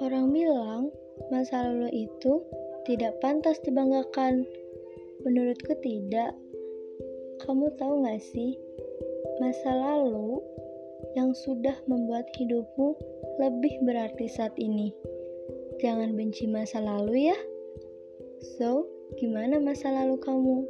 Orang bilang masa lalu itu tidak pantas dibanggakan. Menurutku tidak. Kamu tahu gak sih, masa lalu yang sudah membuat hidupmu lebih berarti saat ini. Jangan benci masa lalu ya. So, gimana masa lalu kamu?